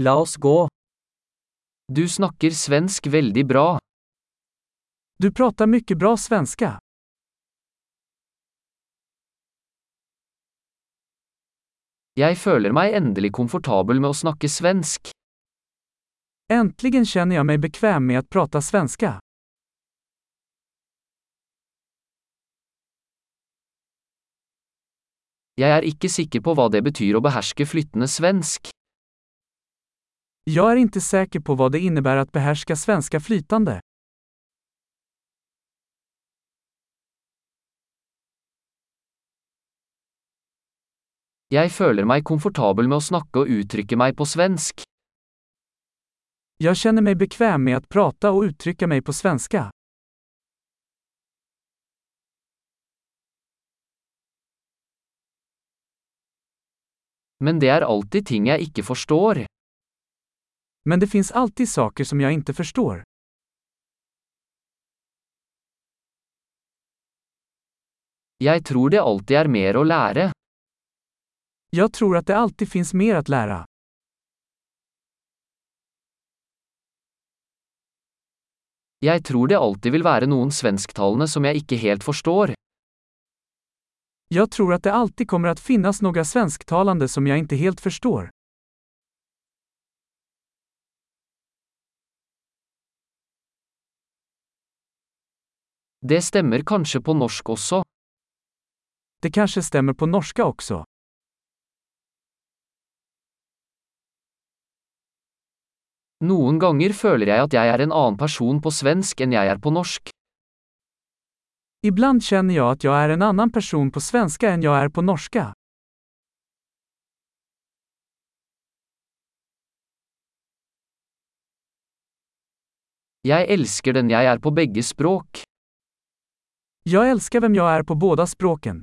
La oss gå. Du snakker svensk veldig bra. Du pratar mycket bra svenska. Jeg føler meg endelig komfortabel med å snakke svensk. Äntligen känner jag mig bekväm med att prata svenska. Jeg er ikke sikker på hva det betyr å beherske flyttende svensk. Jag är inte säker på vad det innebär att behärska svenska flytande. Jeg føler meg komfortabel med å snakke og uttrykke meg på svensk. Jag känner mig bekväm med att prata och uttrycka mig på svenska. Men det er alltid ting jeg ikke forstår. Men det fins alltid saker som jeg ikke forstår. Jeg tror det alltid er mer å lære. Jeg tror at det alltid fins mer å lære. Jeg tror det alltid vil være noen svensktalende som jeg ikke helt forstår. Jeg tror at det alltid kommer å finnes noen svensktalende som jeg ikke helt förstår. Det stemmer kanskje på norsk også. Det kanskje stemmer på norska også. Noen ganger føler jeg at jeg er en annen person på svensk enn jeg er på norsk. Ibland kjenner jeg at jeg er en annen person på svenska enn jeg er på norska. Jeg elsker den jeg er på begge språk. Jag älskar vem jag är på båda språken.